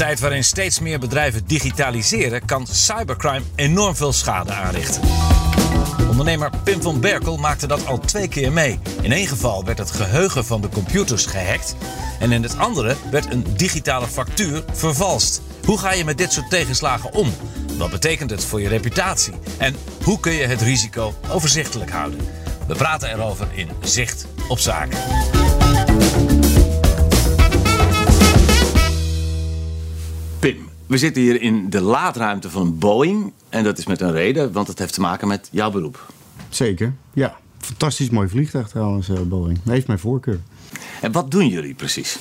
Tijd waarin steeds meer bedrijven digitaliseren, kan cybercrime enorm veel schade aanrichten. Ondernemer Pim van Berkel maakte dat al twee keer mee. In één geval werd het geheugen van de computers gehackt. En in het andere werd een digitale factuur vervalst. Hoe ga je met dit soort tegenslagen om? Wat betekent het voor je reputatie? En hoe kun je het risico overzichtelijk houden? We praten erover in Zicht op Zaken. We zitten hier in de laadruimte van Boeing. En dat is met een reden, want het heeft te maken met jouw beroep. Zeker, ja. Fantastisch mooi vliegtuig trouwens, uh, Boeing. Heeft mijn voorkeur. En wat doen jullie precies?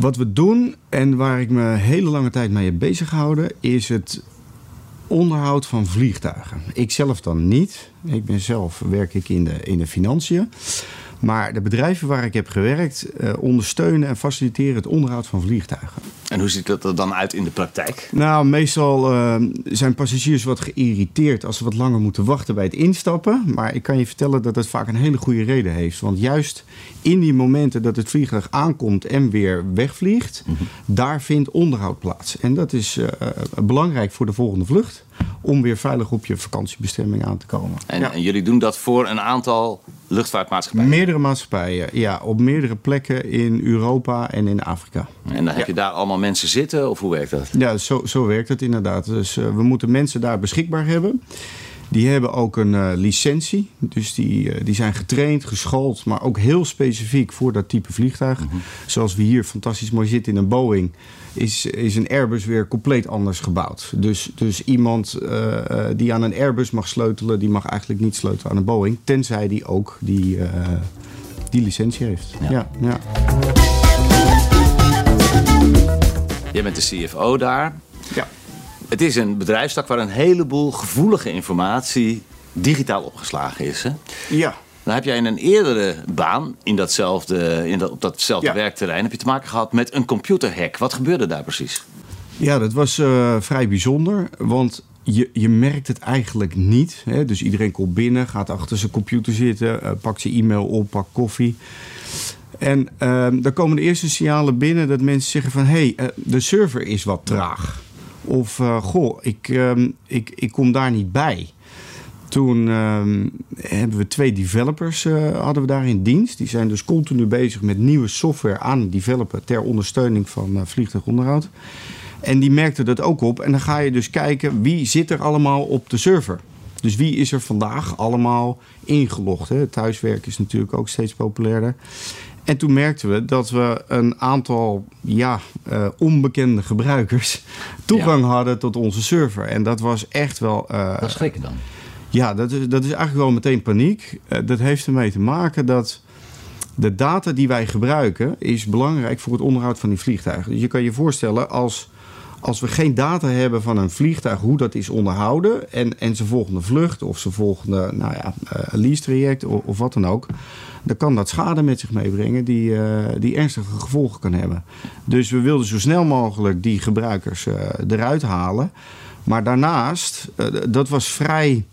Wat we doen en waar ik me hele lange tijd mee heb bezig gehouden, is het onderhoud van vliegtuigen. Ik zelf dan niet. Ik ben zelf werk ik in de, in de financiën. Maar de bedrijven waar ik heb gewerkt uh, ondersteunen en faciliteren het onderhoud van vliegtuigen. En hoe ziet dat er dan uit in de praktijk? Nou, meestal uh, zijn passagiers wat geïrriteerd als ze wat langer moeten wachten bij het instappen. Maar ik kan je vertellen dat het vaak een hele goede reden heeft. Want juist in die momenten dat het vliegtuig aankomt en weer wegvliegt, mm -hmm. daar vindt onderhoud plaats. En dat is uh, belangrijk voor de volgende vlucht om weer veilig op je vakantiebestemming aan te komen. En, ja. en, jullie doen dat voor een aantal luchtvaartmaatschappijen? Meerdere maatschappijen, ja. Op meerdere plekken in Europa en in Afrika. En dan heb je daar allemaal mensen zitten, of hoe werkt dat? Ja, zo, zo werkt het inderdaad. Dus uh, we moeten mensen daar beschikbaar hebben. Die hebben ook een uh, licentie. Dus die, uh, die zijn getraind, geschoold, maar ook heel specifiek voor dat type vliegtuig. Mm -hmm. Zoals we hier fantastisch mooi zitten in een Boeing, is, is een Airbus weer compleet anders gebouwd. Dus, dus iemand uh, die aan een Airbus mag sleutelen, die mag eigenlijk niet sleutelen aan een Boeing. Tenzij die ook die, die licentie heeft. Ja. ja, ja. Jij bent de CFO daar. Het is een bedrijfstak waar een heleboel gevoelige informatie digitaal opgeslagen is. Hè? Ja. Dan heb jij in een eerdere baan, in datzelfde, in dat, op datzelfde ja. werkterrein, heb je te maken gehad met een computerhack. Wat gebeurde daar precies? Ja, dat was uh, vrij bijzonder. Want je, je merkt het eigenlijk niet. Hè? Dus iedereen komt binnen, gaat achter zijn computer zitten, uh, pakt zijn e-mail op, pakt koffie. En uh, dan komen de eerste signalen binnen dat mensen zeggen van... hé, hey, uh, de server is wat traag. Of, uh, goh, ik, uh, ik, ik kom daar niet bij. Toen uh, hebben we twee developers uh, hadden we daar in dienst. Die zijn dus continu bezig met nieuwe software aan het developen... ter ondersteuning van uh, vliegtuigonderhoud. En die merkten dat ook op. En dan ga je dus kijken wie zit er allemaal op de server. Dus wie is er vandaag allemaal ingelogd? Hè? Thuiswerk is natuurlijk ook steeds populairder. En toen merkten we dat we een aantal ja, uh, onbekende gebruikers toegang ja. hadden tot onze server. En dat was echt wel. Uh, Wat schrikken dan? Ja, dat is, dat is eigenlijk wel meteen paniek. Uh, dat heeft ermee te maken dat de data die wij gebruiken is belangrijk voor het onderhoud van die vliegtuigen. Dus je kan je voorstellen als. Als we geen data hebben van een vliegtuig, hoe dat is onderhouden... en, en zijn volgende vlucht of zijn volgende nou ja, lease traject of, wat dan ook dan kan dat schade met zich meebrengen die, uh, die ernstige gevolgen kan hebben. Dus we wilden zo snel mogelijk die gebruikers uh, eruit halen. Maar daarnaast, dat was vrij,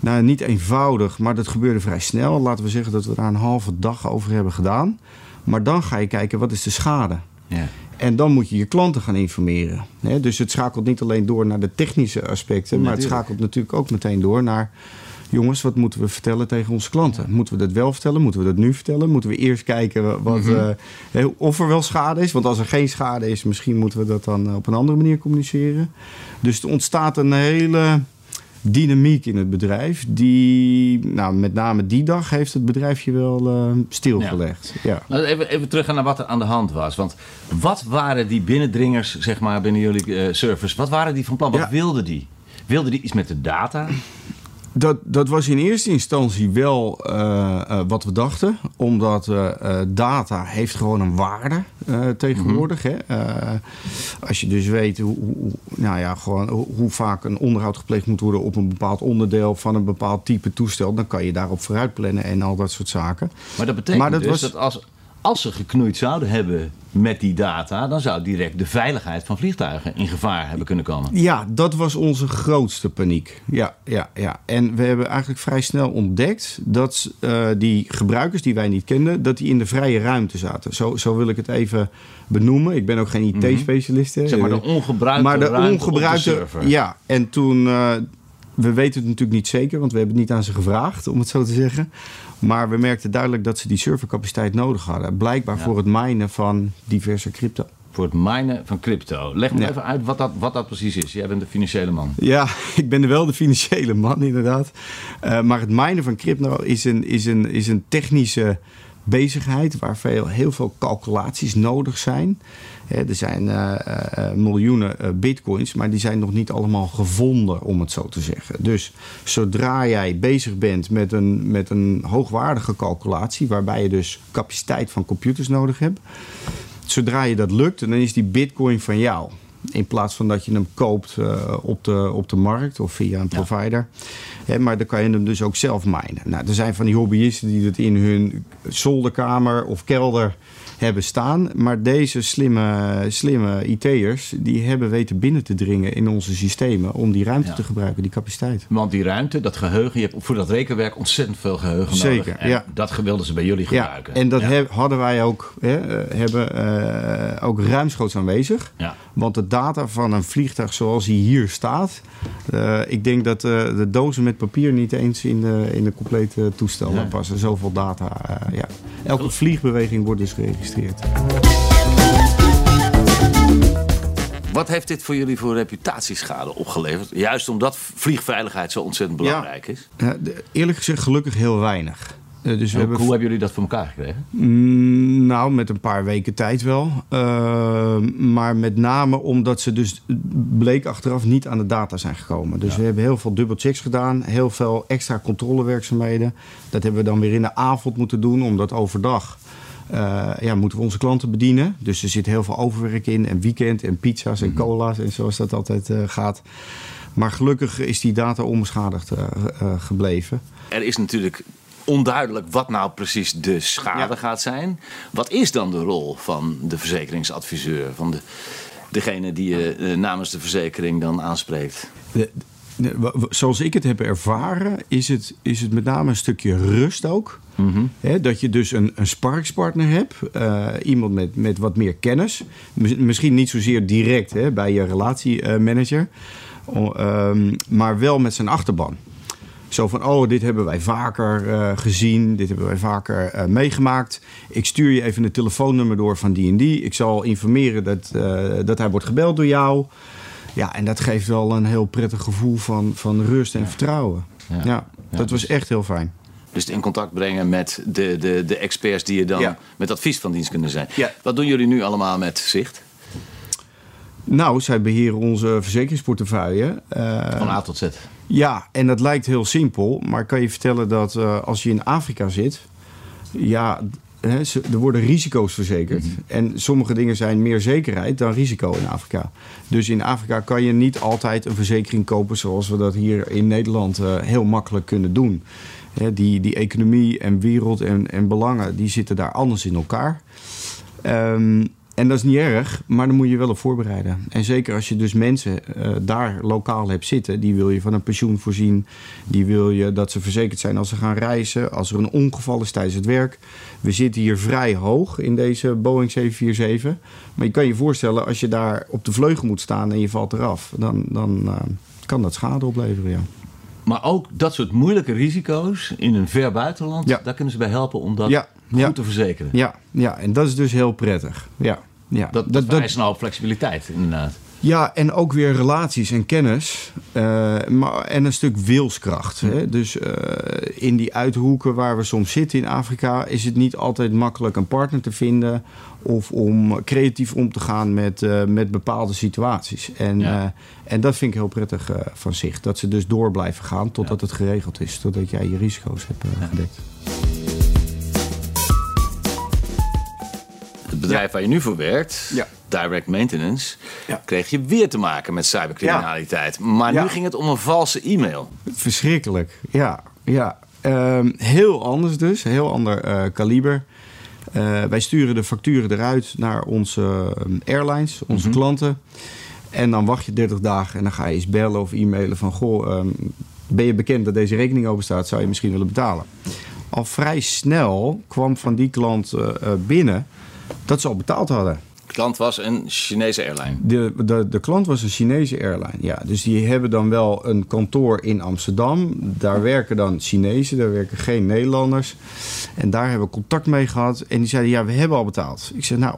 nou niet eenvoudig, maar dat gebeurde vrij snel. Laten we zeggen dat we daar een halve dag over hebben gedaan. Maar dan ga je kijken, wat is de schade? Ja. En dan moet je je klanten gaan informeren. He, dus het schakelt niet alleen door naar de technische aspecten, maar het schakelt natuurlijk ook meteen door naar jongens, wat moeten we vertellen tegen onze klanten? Moeten we dat wel vertellen? Moeten we dat nu vertellen? Moeten we eerst kijken wat, mm-hmm. uh, of er wel schade is? Want als er geen schade is, misschien moeten we dat dan op een andere manier communiceren. Dus er ontstaat een hele dynamiek in het bedrijf. Die, nou, met name die dag heeft het bedrijfje wel uh, stilgelegd. Ja. Ja. Nou, even, even terug naar wat er aan de hand was. Want wat waren die binnendringers, zeg maar, binnen jullie uh, service? Wat waren die van plan? Wat ja. wilden die? Wilden die iets met de data? Dat, dat was in eerste instantie wel uh, uh, wat we dachten. Omdat uh, data heeft gewoon een waarde tegenwoordig. Mm -hmm. hè? als je dus weet hoe, hoe, nou ja, gewoon hoe vaak een onderhoud gepleegd moet worden op een bepaald onderdeel van een bepaald type toestel, dan kan je daarop vooruit plannen en al dat soort zaken. Maar dat betekent maar dat dus was... dat als, als ze geknoeid zouden hebben met die data, dan zou direct de veiligheid van vliegtuigen in gevaar hebben kunnen komen. Ja, dat was onze grootste paniek. Ja, ja, ja. En we hebben eigenlijk vrij snel ontdekt dat uh, die gebruikers die wij niet kenden, dat die in de vrije ruimte zaten. Zo, zo wil ik het even benoemen. Ik ben ook geen IT-specialist. Zeg maar de ongebruikte maar de ongebruikte, de server. Ja, en toen. Uh, we weten het natuurlijk niet zeker, want we hebben het niet aan ze gevraagd, om het zo te zeggen. Maar we merkten duidelijk dat ze die servercapaciteit nodig hadden. Blijkbaar voor het minen van diverse crypto. Voor het minen van crypto. Leg me ja. even uit wat dat, wat dat precies is. Jij bent de financiële man. Ja, ik ben wel de financiële man, inderdaad. Uh, maar het minen van crypto is een, is een, is een technische bezigheid waar veel, heel veel calculaties nodig zijn. er zijn uh, uh, miljoenen uh, bitcoins, maar die zijn nog niet allemaal gevonden, om het zo te zeggen. Dus zodra jij bezig bent met een, met een hoogwaardige calculatie, waarbij je dus capaciteit van computers nodig hebt, zodra je dat lukt, dan is die bitcoin van jou. In plaats van dat je hem koopt uh, op, de, op de markt of via een provider. Ja. maar dan kan je hem dus ook zelf minen. Nou, er zijn van die hobbyisten die dat in hun zolderkamer of kelder hebben staan. Maar deze slimme, slimme IT'ers, die hebben weten binnen te dringen in onze systemen om die ruimte ja. te gebruiken, die capaciteit. Want die ruimte, dat geheugen, je hebt voor dat rekenwerk ontzettend veel geheugen Zeker, nodig. Zeker, ja. Dat wilden ze bij jullie gebruiken. Ja, en dat hadden wij ook, hè, hebben uh, ook ruimschoots aanwezig. Ja. Want de data van een vliegtuig zoals hij hier staat, uh, ik denk dat uh, de dozen met papier niet eens in de, in de complete toestel passen. Zoveel data, ja. Elke vliegbeweging wordt dus geregistreerd. Wat heeft dit voor jullie voor reputatieschade opgeleverd? Juist omdat vliegveiligheid zo ontzettend belangrijk ja. is. Eerlijk gezegd gelukkig heel weinig. Uh, dus we hebben hoe hebben jullie dat voor elkaar gekregen? Mm, nou, met een paar weken tijd wel. Uh, maar met name omdat ze dus bleek achteraf niet aan de data zijn gekomen. Dus ja. we hebben heel veel dubbelchecks gedaan. Heel veel extra controlewerkzaamheden. Dat hebben we dan weer in de avond moeten doen. Omdat overdag uh, ja, moeten we onze klanten bedienen. Dus er zit heel veel overwerk in. En weekend en pizza's en cola's en zoals dat altijd uh, gaat. Maar gelukkig is die data onbeschadigd uh, gebleven. Er is natuurlijk onduidelijk wat nou precies de schade ja. gaat zijn. Wat is dan de rol van de verzekeringsadviseur? Van de, degene die je namens de verzekering dan aanspreekt? De, zoals ik het heb ervaren, is het, is het met name een stukje rust ook. Mm -hmm. He, dat je dus een, een sparkspartner hebt. Uh, iemand met, met wat meer kennis. Misschien niet zozeer direct bij je relatiemanager. Uh, um, maar wel met zijn achterban. Zo van, oh, dit hebben wij vaker uh, gezien. Dit hebben wij vaker uh, meegemaakt. Ik stuur je even een telefoonnummer door van die en die. Ik zal informeren dat, dat hij wordt gebeld door jou. Ja, en dat geeft wel een heel prettig gevoel van, van rust en ja. vertrouwen. Ja, ja dat was echt heel fijn. Dus in contact brengen met de, de, de experts die je dan met advies van dienst kunnen zijn. Wat doen jullie nu allemaal met Zicht? Nou, zij beheren onze verzekeringsportefeuille. Uh, van A tot Z. Ja, en dat lijkt heel simpel. Maar ik kan je vertellen dat uh, als je in Afrika zit... Ja, hè, er worden risico's verzekerd. Mm-hmm. En sommige dingen zijn meer zekerheid dan risico in Afrika. Dus in Afrika kan je niet altijd een verzekering kopen... zoals we dat hier in Nederland uh, heel makkelijk kunnen doen. Hè, die, die economie en wereld en, en belangen... die zitten daar anders in elkaar. Um, en dat is niet erg, maar dan moet je wel op voorbereiden. En zeker als je dus mensen uh, daar lokaal hebt zitten, die wil je van een pensioen voorzien. Die wil je dat ze verzekerd zijn als ze gaan reizen, als er een ongeval is tijdens het werk. We zitten hier vrij hoog in deze Boeing 747. Maar je kan je voorstellen, als je daar op de vleugel moet staan en je valt eraf, dan, dan uh, kan dat schade opleveren. Ja. Maar ook dat soort moeilijke risico's in een ver buitenland, ja. daar kunnen ze bij helpen om dat ja, goed ja. te verzekeren. Ja, ja, en dat is dus heel prettig. Ja, ja. Dat, dat, dat hoop flexibiliteit, inderdaad. Ja, en ook weer relaties en kennis. Eh, maar, en een stuk wilskracht. Hè? Dus eh, in die uithoeken waar we soms zitten in Afrika... is het niet altijd makkelijk een partner te vinden... of om creatief om te gaan met, eh, met bepaalde situaties. En, Ja. en dat vind ik heel prettig van zich. Dat ze dus door blijven gaan totdat het geregeld is. Totdat jij je risico's hebt gedekt. Bedrijf waar je nu voor werkt, Ja. Direct Maintenance, Ja. kreeg je weer te maken met cybercriminaliteit. Maar nu ging het om een valse e-mail. Verschrikkelijk, ja. ja. Ehm, heel anders dus, heel ander eh, kaliber. Eh, wij sturen de facturen eruit naar onze eh, airlines, onze klanten. En dan wacht je 30 dagen en dan ga je eens bellen of e-mailen van... Goh, ehm, ben je bekend dat deze rekening open staat? Zou je misschien willen betalen? Al vrij snel kwam van die klant eh, binnen dat ze al betaald hadden. De klant was een Chinese airline. De, de, de klant was een Chinese airline. Ja, dus die hebben dan wel een kantoor in Amsterdam. Daar werken dan Chinezen, daar werken geen Nederlanders. En daar hebben we contact mee gehad. En die zeiden, ja, we hebben al betaald. Ik zei, nou,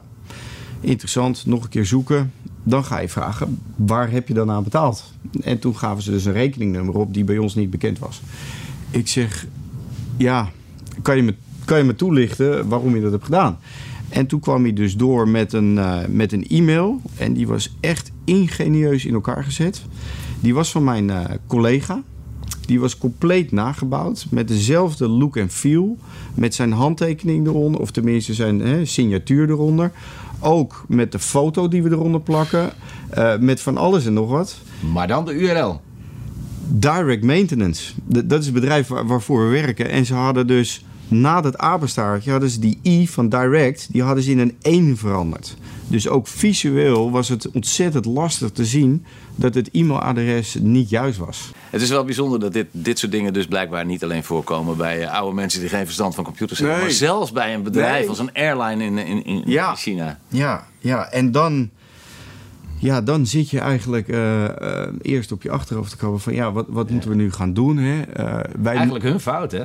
interessant, nog een keer zoeken. Dan ga je vragen, waar heb je dan aan betaald? En toen gaven ze dus een rekeningnummer op die bij ons niet bekend was. Ik zeg, ja, kan je me, kan je me toelichten waarom je dat hebt gedaan? En toen kwam hij dus door met een, eh, met een e-mail. En die was echt ingenieus in elkaar gezet. Die was van mijn eh, collega. Die was compleet nagebouwd. Met dezelfde look en feel. Met zijn handtekening eronder. Of tenminste zijn hè, signatuur eronder. Ook met de foto die we eronder plakken. Eh, met van alles en nog wat. Maar dan de URL. Direct Maintenance. D- dat is het bedrijf waar- waarvoor we werken. En ze hadden dus na dat apenstaartje hadden ze die i van Direct, die hadden ze in een 1 veranderd. Dus ook visueel was het ontzettend lastig te zien dat het e-mailadres niet juist was. Het is wel bijzonder dat dit, dit soort dingen dus blijkbaar niet alleen voorkomen bij eh, oude mensen die geen verstand van computers hebben. Nee. Maar zelfs bij een bedrijf Nee. als een airline in, in, in Ja. China. Ja, ja. en dan, ja, dan zit je eigenlijk eh, eh, eerst op je achterhoofd te komen van ja, wat, wat moeten we nu gaan doen? Hè? Wij, Eigenlijk hun fout, hè?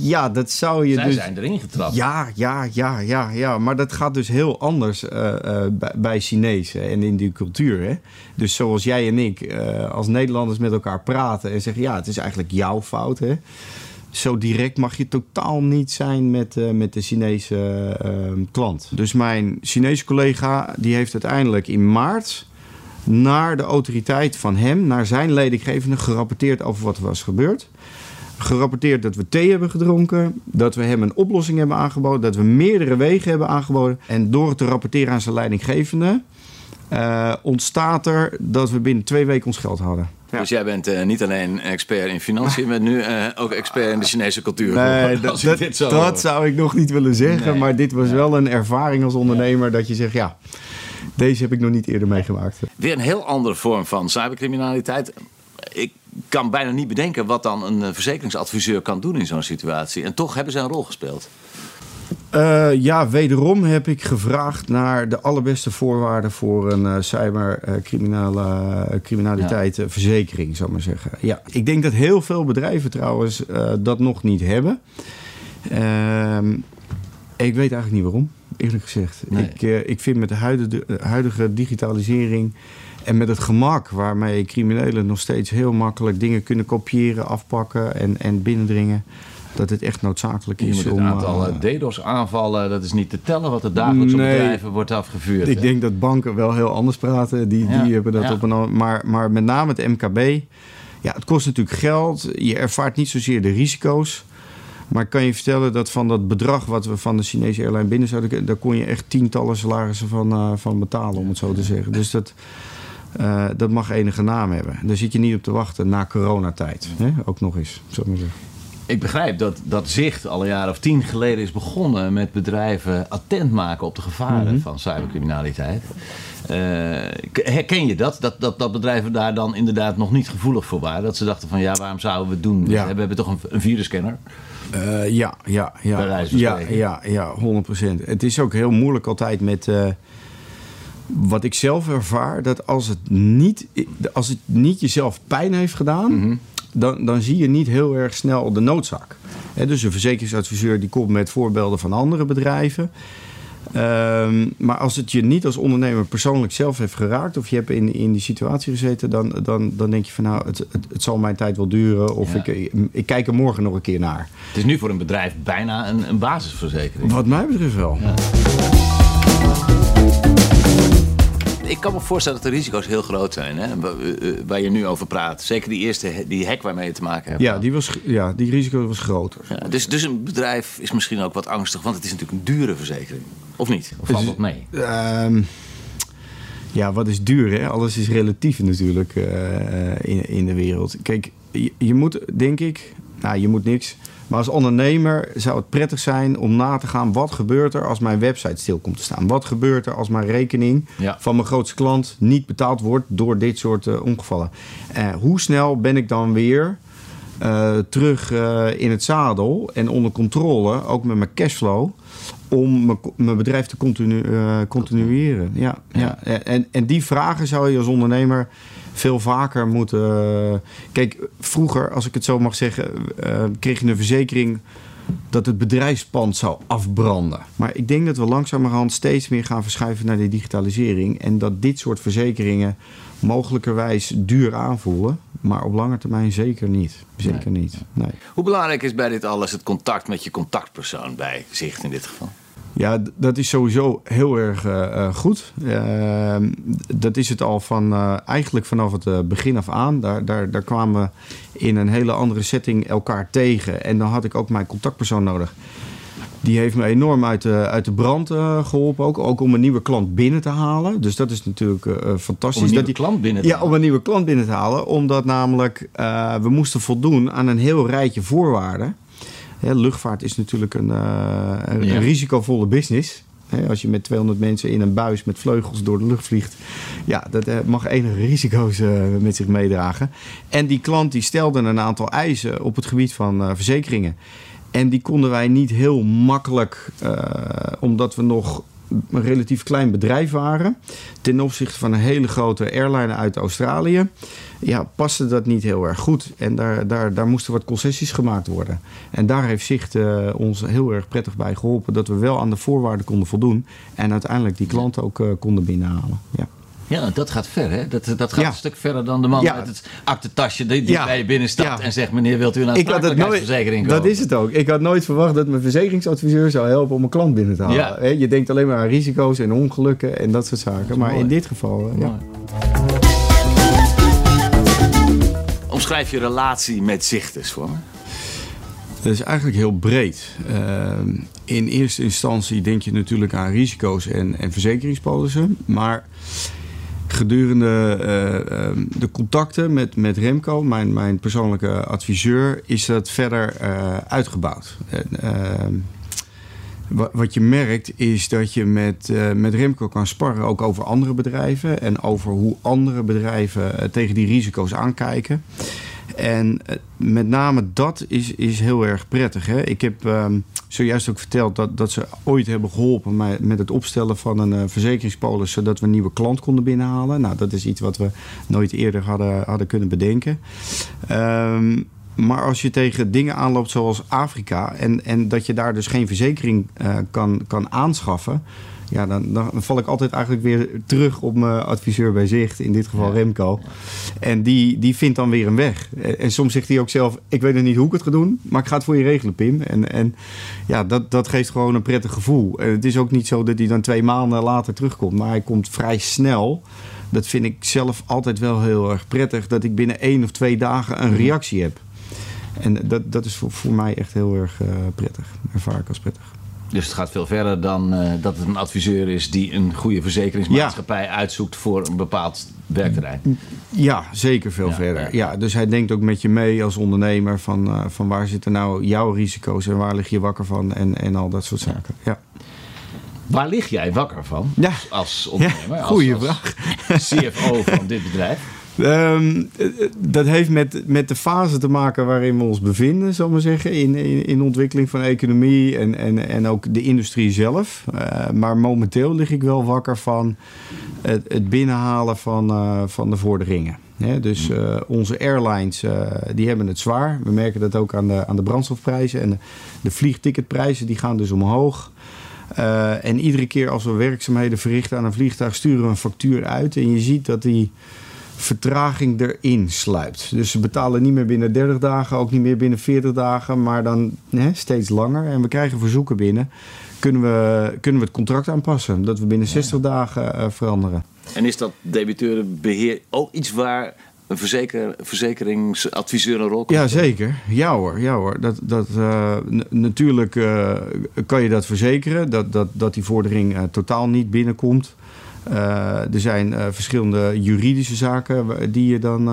Ja, dat zou je Zij dus. zijn erin getrapt. Ja, ja, ja, ja, ja. Maar dat gaat dus heel anders eh, eh, bij, Chinezen en in die cultuur. Hè? Dus zoals jij en ik eh, als Nederlanders met elkaar praten en zeggen: ja, het is eigenlijk jouw fout. Hè? Zo direct mag je totaal niet zijn met, met de Chinese eh, klant. Dus mijn Chinese collega die heeft uiteindelijk in maart naar de autoriteit van hem, naar zijn leidinggevende, gerapporteerd over wat er was gebeurd gerapporteerd dat we thee hebben gedronken. Dat we hem een oplossing hebben aangeboden. Dat we meerdere wegen hebben aangeboden. En door het te rapporteren aan zijn leidinggevende. eh, ontstaat er dat we binnen twee weken ons geld hadden. Dus jij bent eh, niet alleen expert in financiën, maar nu eh, ook expert in de Chinese cultuur. Nee, dat, zo zou ik nog niet willen zeggen. Nee. Maar dit was wel een ervaring als ondernemer. Dat je zegt, ja, deze heb ik nog niet eerder meegemaakt. Weer een heel andere vorm van cybercriminaliteit. Ik kan bijna niet bedenken wat dan een eh, verzekeringsadviseur kan doen in zo'n situatie. En toch hebben ze een rol gespeeld. Eh, ja, wederom heb ik gevraagd naar de allerbeste voorwaarden voor een uh, cybercriminaliteit uh, verzekering, zou ik maar zeggen. Ja, ik denk dat heel veel bedrijven trouwens dat nog niet hebben. Uh, ik weet eigenlijk niet waarom, eerlijk gezegd. Nee. Ik, ik vind met de huidige, huidige digitalisering en met het gemak waarmee criminelen nog steeds heel makkelijk dingen kunnen kopiëren, afpakken en, en binnendringen dat het echt noodzakelijk is je om... Het aantal uh, DDoS-aanvallen, dat is niet te tellen wat er dagelijks nee, op bedrijven wordt afgevuurd. Ik hè? denk dat banken wel heel anders praten. Die, ja, die hebben dat ja. op een... Maar, maar met name het MKB... Ja, het kost natuurlijk geld. Je ervaart niet zozeer de risico's. Maar ik kan je vertellen dat van dat bedrag wat we van de Chinese airline binnen zouden... daar kon je echt tientallen salarissen van, uh, van betalen, om het zo te zeggen. Dus dat... Uh, dat mag enige naam hebben. Daar zit je niet op te wachten na coronatijd. Hè? Ook nog eens, zo maar zeggen. Ik begrijp dat, dat Zicht al een jaar of tien geleden is begonnen met bedrijven attent maken op de gevaren mm -hmm. van cybercriminaliteit. Uh, herken je dat? dat? Dat dat bedrijven daar dan inderdaad nog niet gevoelig voor waren? Dat ze dachten van ja, waarom zouden we het doen? Ja. We hebben toch een, een virusscanner? Uh, ja, ja, ja. Ja, ja, ja, 100%. Het is ook heel moeilijk altijd met. Uh, wat ik zelf ervaar, dat als het niet, als het niet jezelf pijn heeft gedaan, mm -hmm. dan, dan zie je niet heel erg snel de noodzaak. He, dus een verzekeringsadviseur die komt met voorbeelden van andere bedrijven. Ehm, maar als het je niet als ondernemer persoonlijk zelf heeft geraakt... of je hebt in, in die situatie gezeten... dan, dan, dan denk je van nou, het, het, het zal mijn tijd wel duren... of Ja. ik, ik kijk er morgen nog een keer naar. Het is nu voor een bedrijf bijna een, een basisverzekering. Wat mij betreft wel. Ik kan me voorstellen dat de risico's heel groot zijn, hè? Waar, eh, eh, waar je nu over praat. Zeker die eerste die hack waarmee je te maken hebt. Ja, die, was, ja, die risico was groter. Ja, dus, dus een bedrijf is misschien ook wat angstig, want het is natuurlijk een dure verzekering. Of niet? Of valt dat mee? Ehm, ja, wat is duur, hè? Alles is relatief natuurlijk eh, in, in de wereld. Kijk, je, je moet, denk ik... Nou, je moet niks. Maar als ondernemer zou het prettig zijn om na te gaan... wat gebeurt er als mijn website stil komt te staan? Wat gebeurt er als mijn rekening Ja. van mijn grootste klant... niet betaald wordt door dit soort eh, ongevallen? Eh, hoe snel ben ik dan weer... eh, terug in het zadel en onder controle, ook met mijn cashflow, om mijn, bedrijf te continu, eh, continueren. Ja, ja. En, en die vragen zou je als ondernemer veel vaker moeten. Kijk, vroeger, als ik het zo mag zeggen, eh, kreeg je een verzekering dat het bedrijfspand zou afbranden. Maar ik denk dat we langzamerhand steeds meer gaan verschuiven naar de digitalisering. En dat dit soort verzekeringen mogelijkerwijs duur aanvoelen. Maar op lange termijn zeker niet. Zeker niet. Nee. Hoe belangrijk is bij dit alles het contact met je contactpersoon bij Zicht in dit geval? Ja, dat is sowieso heel erg eh, eh, goed. Eh, dat is het al van eh, eigenlijk vanaf het begin af aan. Daar, daar, daar kwamen we in een hele andere setting elkaar tegen. En dan had ik ook mijn contactpersoon nodig. Die heeft me enorm uit de, uit de brand eh, geholpen. Ook, ook om een nieuwe klant binnen te halen. Dus dat is natuurlijk fantastisch. Om een dat nieuwe klant binnen te Ja, halen? om een nieuwe klant binnen te halen. Omdat namelijk we moesten voldoen aan een heel rijtje voorwaarden. Hè, luchtvaart is natuurlijk een, eh, een, Ja. risicovolle business. Hè, als je met 200 mensen in een buis met vleugels door de lucht vliegt. Ja, dat eh, mag enige risico's eh, met zich meedragen. En die klant die stelde een aantal eisen op het gebied van verzekeringen. En die konden wij niet heel makkelijk, omdat we nog een relatief klein bedrijf waren. Ten opzichte van een hele grote airline uit Australië. Ja, paste dat niet heel erg goed. En daar, daar, daar moesten wat concessies gemaakt worden. En daar heeft Zicht eh, ons heel erg prettig bij geholpen. Dat we wel aan de voorwaarden konden voldoen. En uiteindelijk die klant ook eh, konden binnenhalen. Ja. Ja, dat gaat ver, hè? Dat, dat gaat Ja. een stuk verder dan de man Ja. met het aktetasje die, die Ja. bij je binnenstapt Ja. en zegt: Meneer, wilt u een Ik had het nooit, aansprakelijkheidsverzekering dat kopen? is het ook. Ik had nooit verwacht dat mijn verzekeringsadviseur zou helpen om een klant binnen te halen. Je denkt alleen maar aan risico's en ongelukken en dat soort zaken. maar mooi. in dit geval, eh, ja. Omschrijf je relatie met Zicht eens voor me. Dat is eigenlijk heel breed. Ehm, in eerste instantie denk je natuurlijk aan risico's en, en verzekeringspolissen. Maar gedurende eh, ehm, de contacten met, met Remco, mijn, mijn persoonlijke adviseur, is dat verder eh, uitgebouwd. Ehm, wa- wat je merkt is dat je met, eh, met Remco kan sparren ook over andere bedrijven en over hoe andere bedrijven tegen die risico's aankijken. En eh, met name dat is, is heel erg prettig. Hè? Ik heb ehm, zojuist ook verteld dat, dat ze ooit hebben geholpen mij met het opstellen van een eh, verzekeringspolis, zodat we een nieuwe klant konden binnenhalen. Nou, dat is iets wat we nooit eerder hadden, hadden kunnen bedenken. Ehm, maar als je tegen dingen aanloopt zoals Afrika en, en dat je daar dus geen verzekering eh, kan, kan aanschaffen. Ja, dan, dan val ik altijd eigenlijk weer terug op mijn adviseur bij Zicht, in dit geval Remco. En die, die vindt dan weer een weg. En, en soms zegt hij ook zelf, ik weet nog niet hoe ik het ga doen, maar ik ga het voor je regelen, Pim. En, en ja, dat, dat geeft gewoon een prettig gevoel. En het is ook niet zo dat hij dan twee maanden later terugkomt, maar hij komt vrij snel. Dat vind ik zelf altijd wel heel erg prettig, dat ik binnen één of twee dagen een reactie heb. En dat, dat is voor, voor mij echt heel erg eh, prettig. Ervaar ik als prettig. Dus het gaat veel verder dan eh, dat het een adviseur is die een goede verzekeringsmaatschappij uitzoekt voor een bepaald werkterrein. Ja, zeker veel Ja, verder. ja. Ja. dus hij denkt ook met je mee als ondernemer van, eh, van waar zitten nou jouw risico's en waar lig je wakker van en, en al dat soort zaken. Ja, Waar lig jij wakker van Ja. als ondernemer? Als- goeie als vraag. CFO van dit bedrijf. Ehm, eh, dat heeft met, met de fase te maken waarin we ons bevinden, zal ik maar zeggen, in, in, ontwikkeling van economie en, en, en ook de industrie zelf. Eh, maar momenteel lig ik wel wakker van het, het binnenhalen van, eh, van de vorderingen. Dus eh, onze airlines die hebben het zwaar. We merken dat ook aan de, aan de brandstofprijzen en de, de vliegticketprijzen die gaan dus omhoog. Uh, en iedere keer als we werkzaamheden verrichten aan een vliegtuig, sturen we een factuur uit. En je ziet dat die vertraging erin sluipt. Dus ze betalen niet meer binnen 30 dagen, ook niet meer binnen 40 dagen, maar dan hè, steeds langer. En we krijgen verzoeken binnen. Kunnen we, kunnen we het contract aanpassen? Dat we binnen 60 dagen uh, veranderen. En is dat debiteurenbeheer ook iets waar een verzeker, verzekeringsadviseur een rol kan Ja, zeker. Ja hoor, ja hoor. Dat, dat, uh, natuurlijk uh, kan je dat verzekeren, dat, dat, dat die vordering uh, totaal niet binnenkomt. Er zijn verschillende juridische zaken die je dan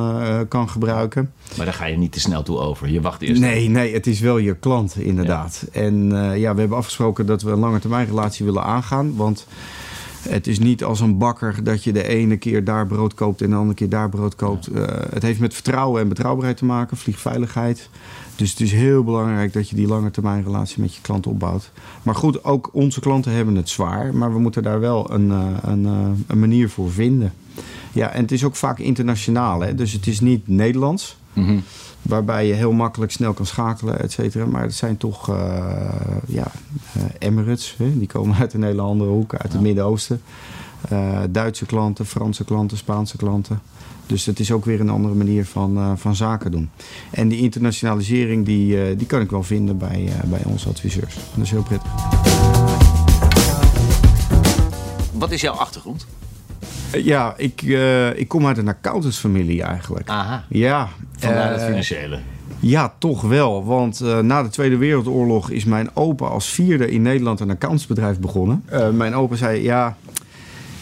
kan gebruiken. Maar daar ga je niet te snel toe over. Je wacht eerst. Nee, nee het is wel je klant inderdaad. Ja. En ja, we hebben afgesproken dat we een lange termijn relatie willen aangaan. Want het is niet als een bakker dat je de ene keer daar brood koopt en de andere keer daar brood koopt. Uh, het heeft met vertrouwen en betrouwbaarheid te maken, vliegveiligheid. Dus het is heel belangrijk dat je die lange termijn relatie met je klant opbouwt. Maar goed, ook onze klanten hebben het zwaar, maar we moeten daar wel een, uh, een, uh, een manier voor vinden. Ja, en het is ook vaak internationaal, hè? dus het is niet Nederlands. Mm -hmm. Waarbij je heel makkelijk snel kan schakelen, et cetera. Maar het zijn toch uh, ja, uh, Emirates. Hè? Die komen uit een hele andere hoek, uit het Midden-Oosten. Uh, Duitse klanten, Franse klanten, Spaanse klanten. Dus het is ook weer een andere manier van, van zaken doen. En die internationalisering die, die kan ik wel vinden bij, bij onze adviseurs. Dat is heel prettig. Wat is jouw achtergrond? Ja, ik, uh, ik kom uit een accountantsfamilie eigenlijk. Aha. Ja. Vandaar het financiële. Ja, toch wel. Want uh, na de Tweede Wereldoorlog is mijn opa als vierde in Nederland een accountsbedrijf begonnen. Uh, mijn opa zei, ja,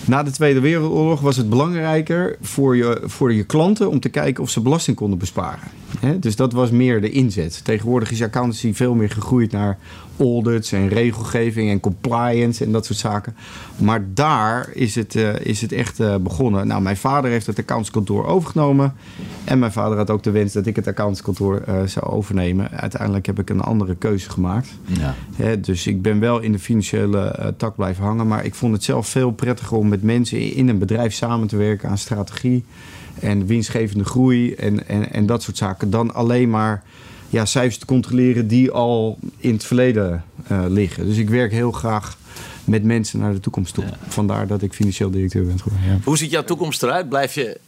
na de Tweede Wereldoorlog was het belangrijker voor je, voor je klanten om te kijken of ze belasting konden besparen. He, dus dat was meer de inzet. Tegenwoordig is accountancy veel meer gegroeid naar audits en regelgeving en compliance en dat soort zaken. Maar daar is het, uh, is het echt uh, begonnen. Nou, mijn vader heeft het accountskantoor overgenomen. En mijn vader had ook de wens dat ik het accountskantoor uh, zou overnemen. Uiteindelijk heb ik een andere keuze gemaakt. Ja. He, dus ik ben wel in de financiële tak blijven hangen. Maar ik vond het zelf veel prettiger om met mensen in een bedrijf samen te werken aan strategie. En winstgevende groei en, en, en dat soort zaken. Dan alleen maar ja, cijfers te controleren die al in het verleden uh, liggen. Dus ik werk heel graag met mensen naar de toekomst toe. Ja. Vandaar dat ik financieel directeur ben geworden. Ja. Hoe ziet jouw toekomst eruit? Blijf je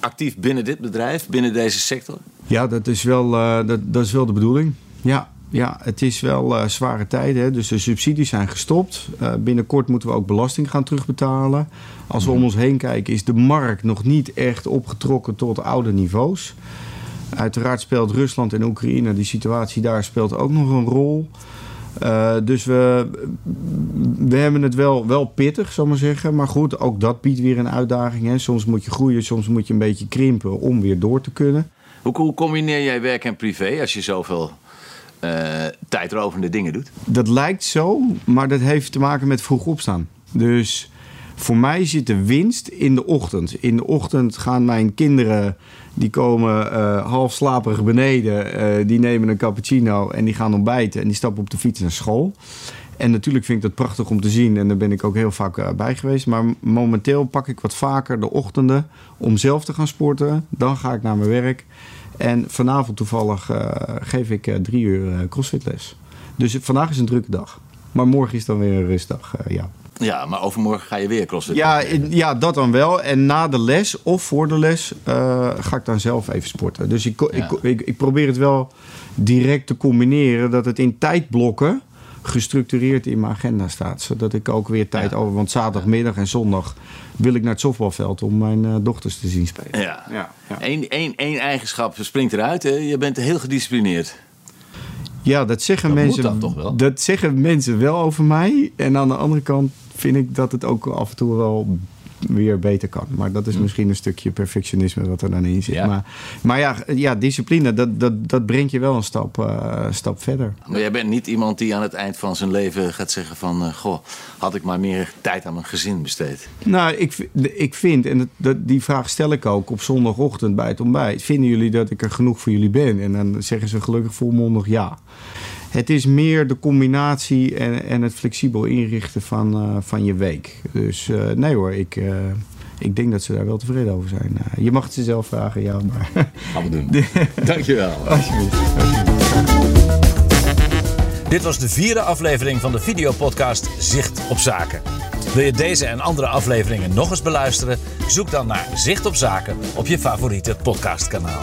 actief binnen dit bedrijf, binnen deze sector? Ja, dat is wel, uh, dat, dat is wel de bedoeling. Ja, ja, het is wel uh, zware tijden. Dus de subsidies zijn gestopt. Uh, binnenkort moeten we ook belasting gaan terugbetalen. Als we om ons heen kijken, is de markt nog niet echt opgetrokken tot oude niveaus. Uiteraard speelt Rusland en Oekraïne, die situatie daar speelt ook nog een rol. Uh, dus we, we hebben het wel, wel pittig, zal ik maar zeggen. Maar goed, ook dat biedt weer een uitdaging. Hè. Soms moet je groeien, soms moet je een beetje krimpen om weer door te kunnen. Hoe, hoe combineer jij werk en privé als je zoveel tijdrovende dingen doet? Dat lijkt zo, maar dat heeft te maken met vroeg opstaan. Dus voor mij zit de winst in de ochtend. In de ochtend gaan mijn kinderen, die komen uh, half slaperig beneden. Uh, die nemen een cappuccino en die gaan ontbijten. En die stappen op de fiets naar school. En natuurlijk vind ik dat prachtig om te zien. En daar ben ik ook heel vaak bij geweest. Maar momenteel pak ik wat vaker de ochtenden om zelf te gaan sporten. Dan ga ik naar mijn werk. En vanavond toevallig geef ik drie uur crossfitles. Dus vandaag is een drukke dag. Maar morgen is dan weer een rustdag, ja. Ja, maar overmorgen ga je weer crossfit. Ja, ja, dat dan wel. En na de les of voor de les uh, ga ik dan zelf even sporten. Dus ik, ja. ik, ik, ik, probeer het wel direct te combineren. Dat het in tijdblokken gestructureerd in mijn agenda staat. Zodat ik ook weer tijd ja. over... Want zaterdagmiddag en zondag wil ik naar het softbalveld... om mijn uh, dochters te zien spelen. Ja. ja. Eén, één, één eigenschap springt eruit. Hè? Je bent heel gedisciplineerd. Ja, dat zeggen dat mensen. Dat, toch wel? dat zeggen mensen wel over mij. En aan de andere kant vind ik dat het ook af en toe wel weer beter kan. Maar dat is hm. misschien een stukje perfectionisme wat er dan in zit. Ja. Maar, maar ja, ja, discipline, dat, dat, dat brengt je wel een stap, uh, stap verder. Maar jij bent niet iemand die aan het eind van zijn leven gaat zeggen van... Uh, goh, had ik maar meer tijd aan mijn gezin besteed. Nou, ik, ik vind, en dat, dat, die vraag stel ik ook op zondagochtend bij het ontbijt... vinden jullie dat ik er genoeg voor jullie ben? En dan zeggen ze gelukkig volmondig ja. Het is meer de combinatie en, en het flexibel inrichten van, uh, van je week. Dus uh, nee hoor, ik, uh, ik denk dat ze daar wel tevreden over zijn. je mag het ze zelf vragen, ja. Maar... Gaan we doen. Dankjewel. Alsjeblieft. Dit was de vierde aflevering van de videopodcast Zicht op Zaken. Wil je deze en andere afleveringen nog eens beluisteren? Zoek dan naar Zicht op Zaken op je favoriete podcastkanaal.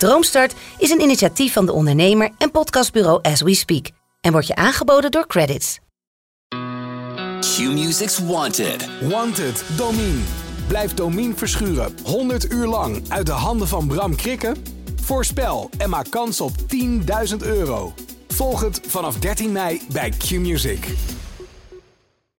Droomstart is een initiatief van de ondernemer en podcastbureau As We Speak en wordt je aangeboden door Credits. Q-Music's Wanted. Wanted, Domine. Blijf Domine verschuren 100 uur lang uit de handen van Bram Krikken? Voorspel en maak kans op 10.000 euro. Volg het vanaf 13 mei bij Q-Music.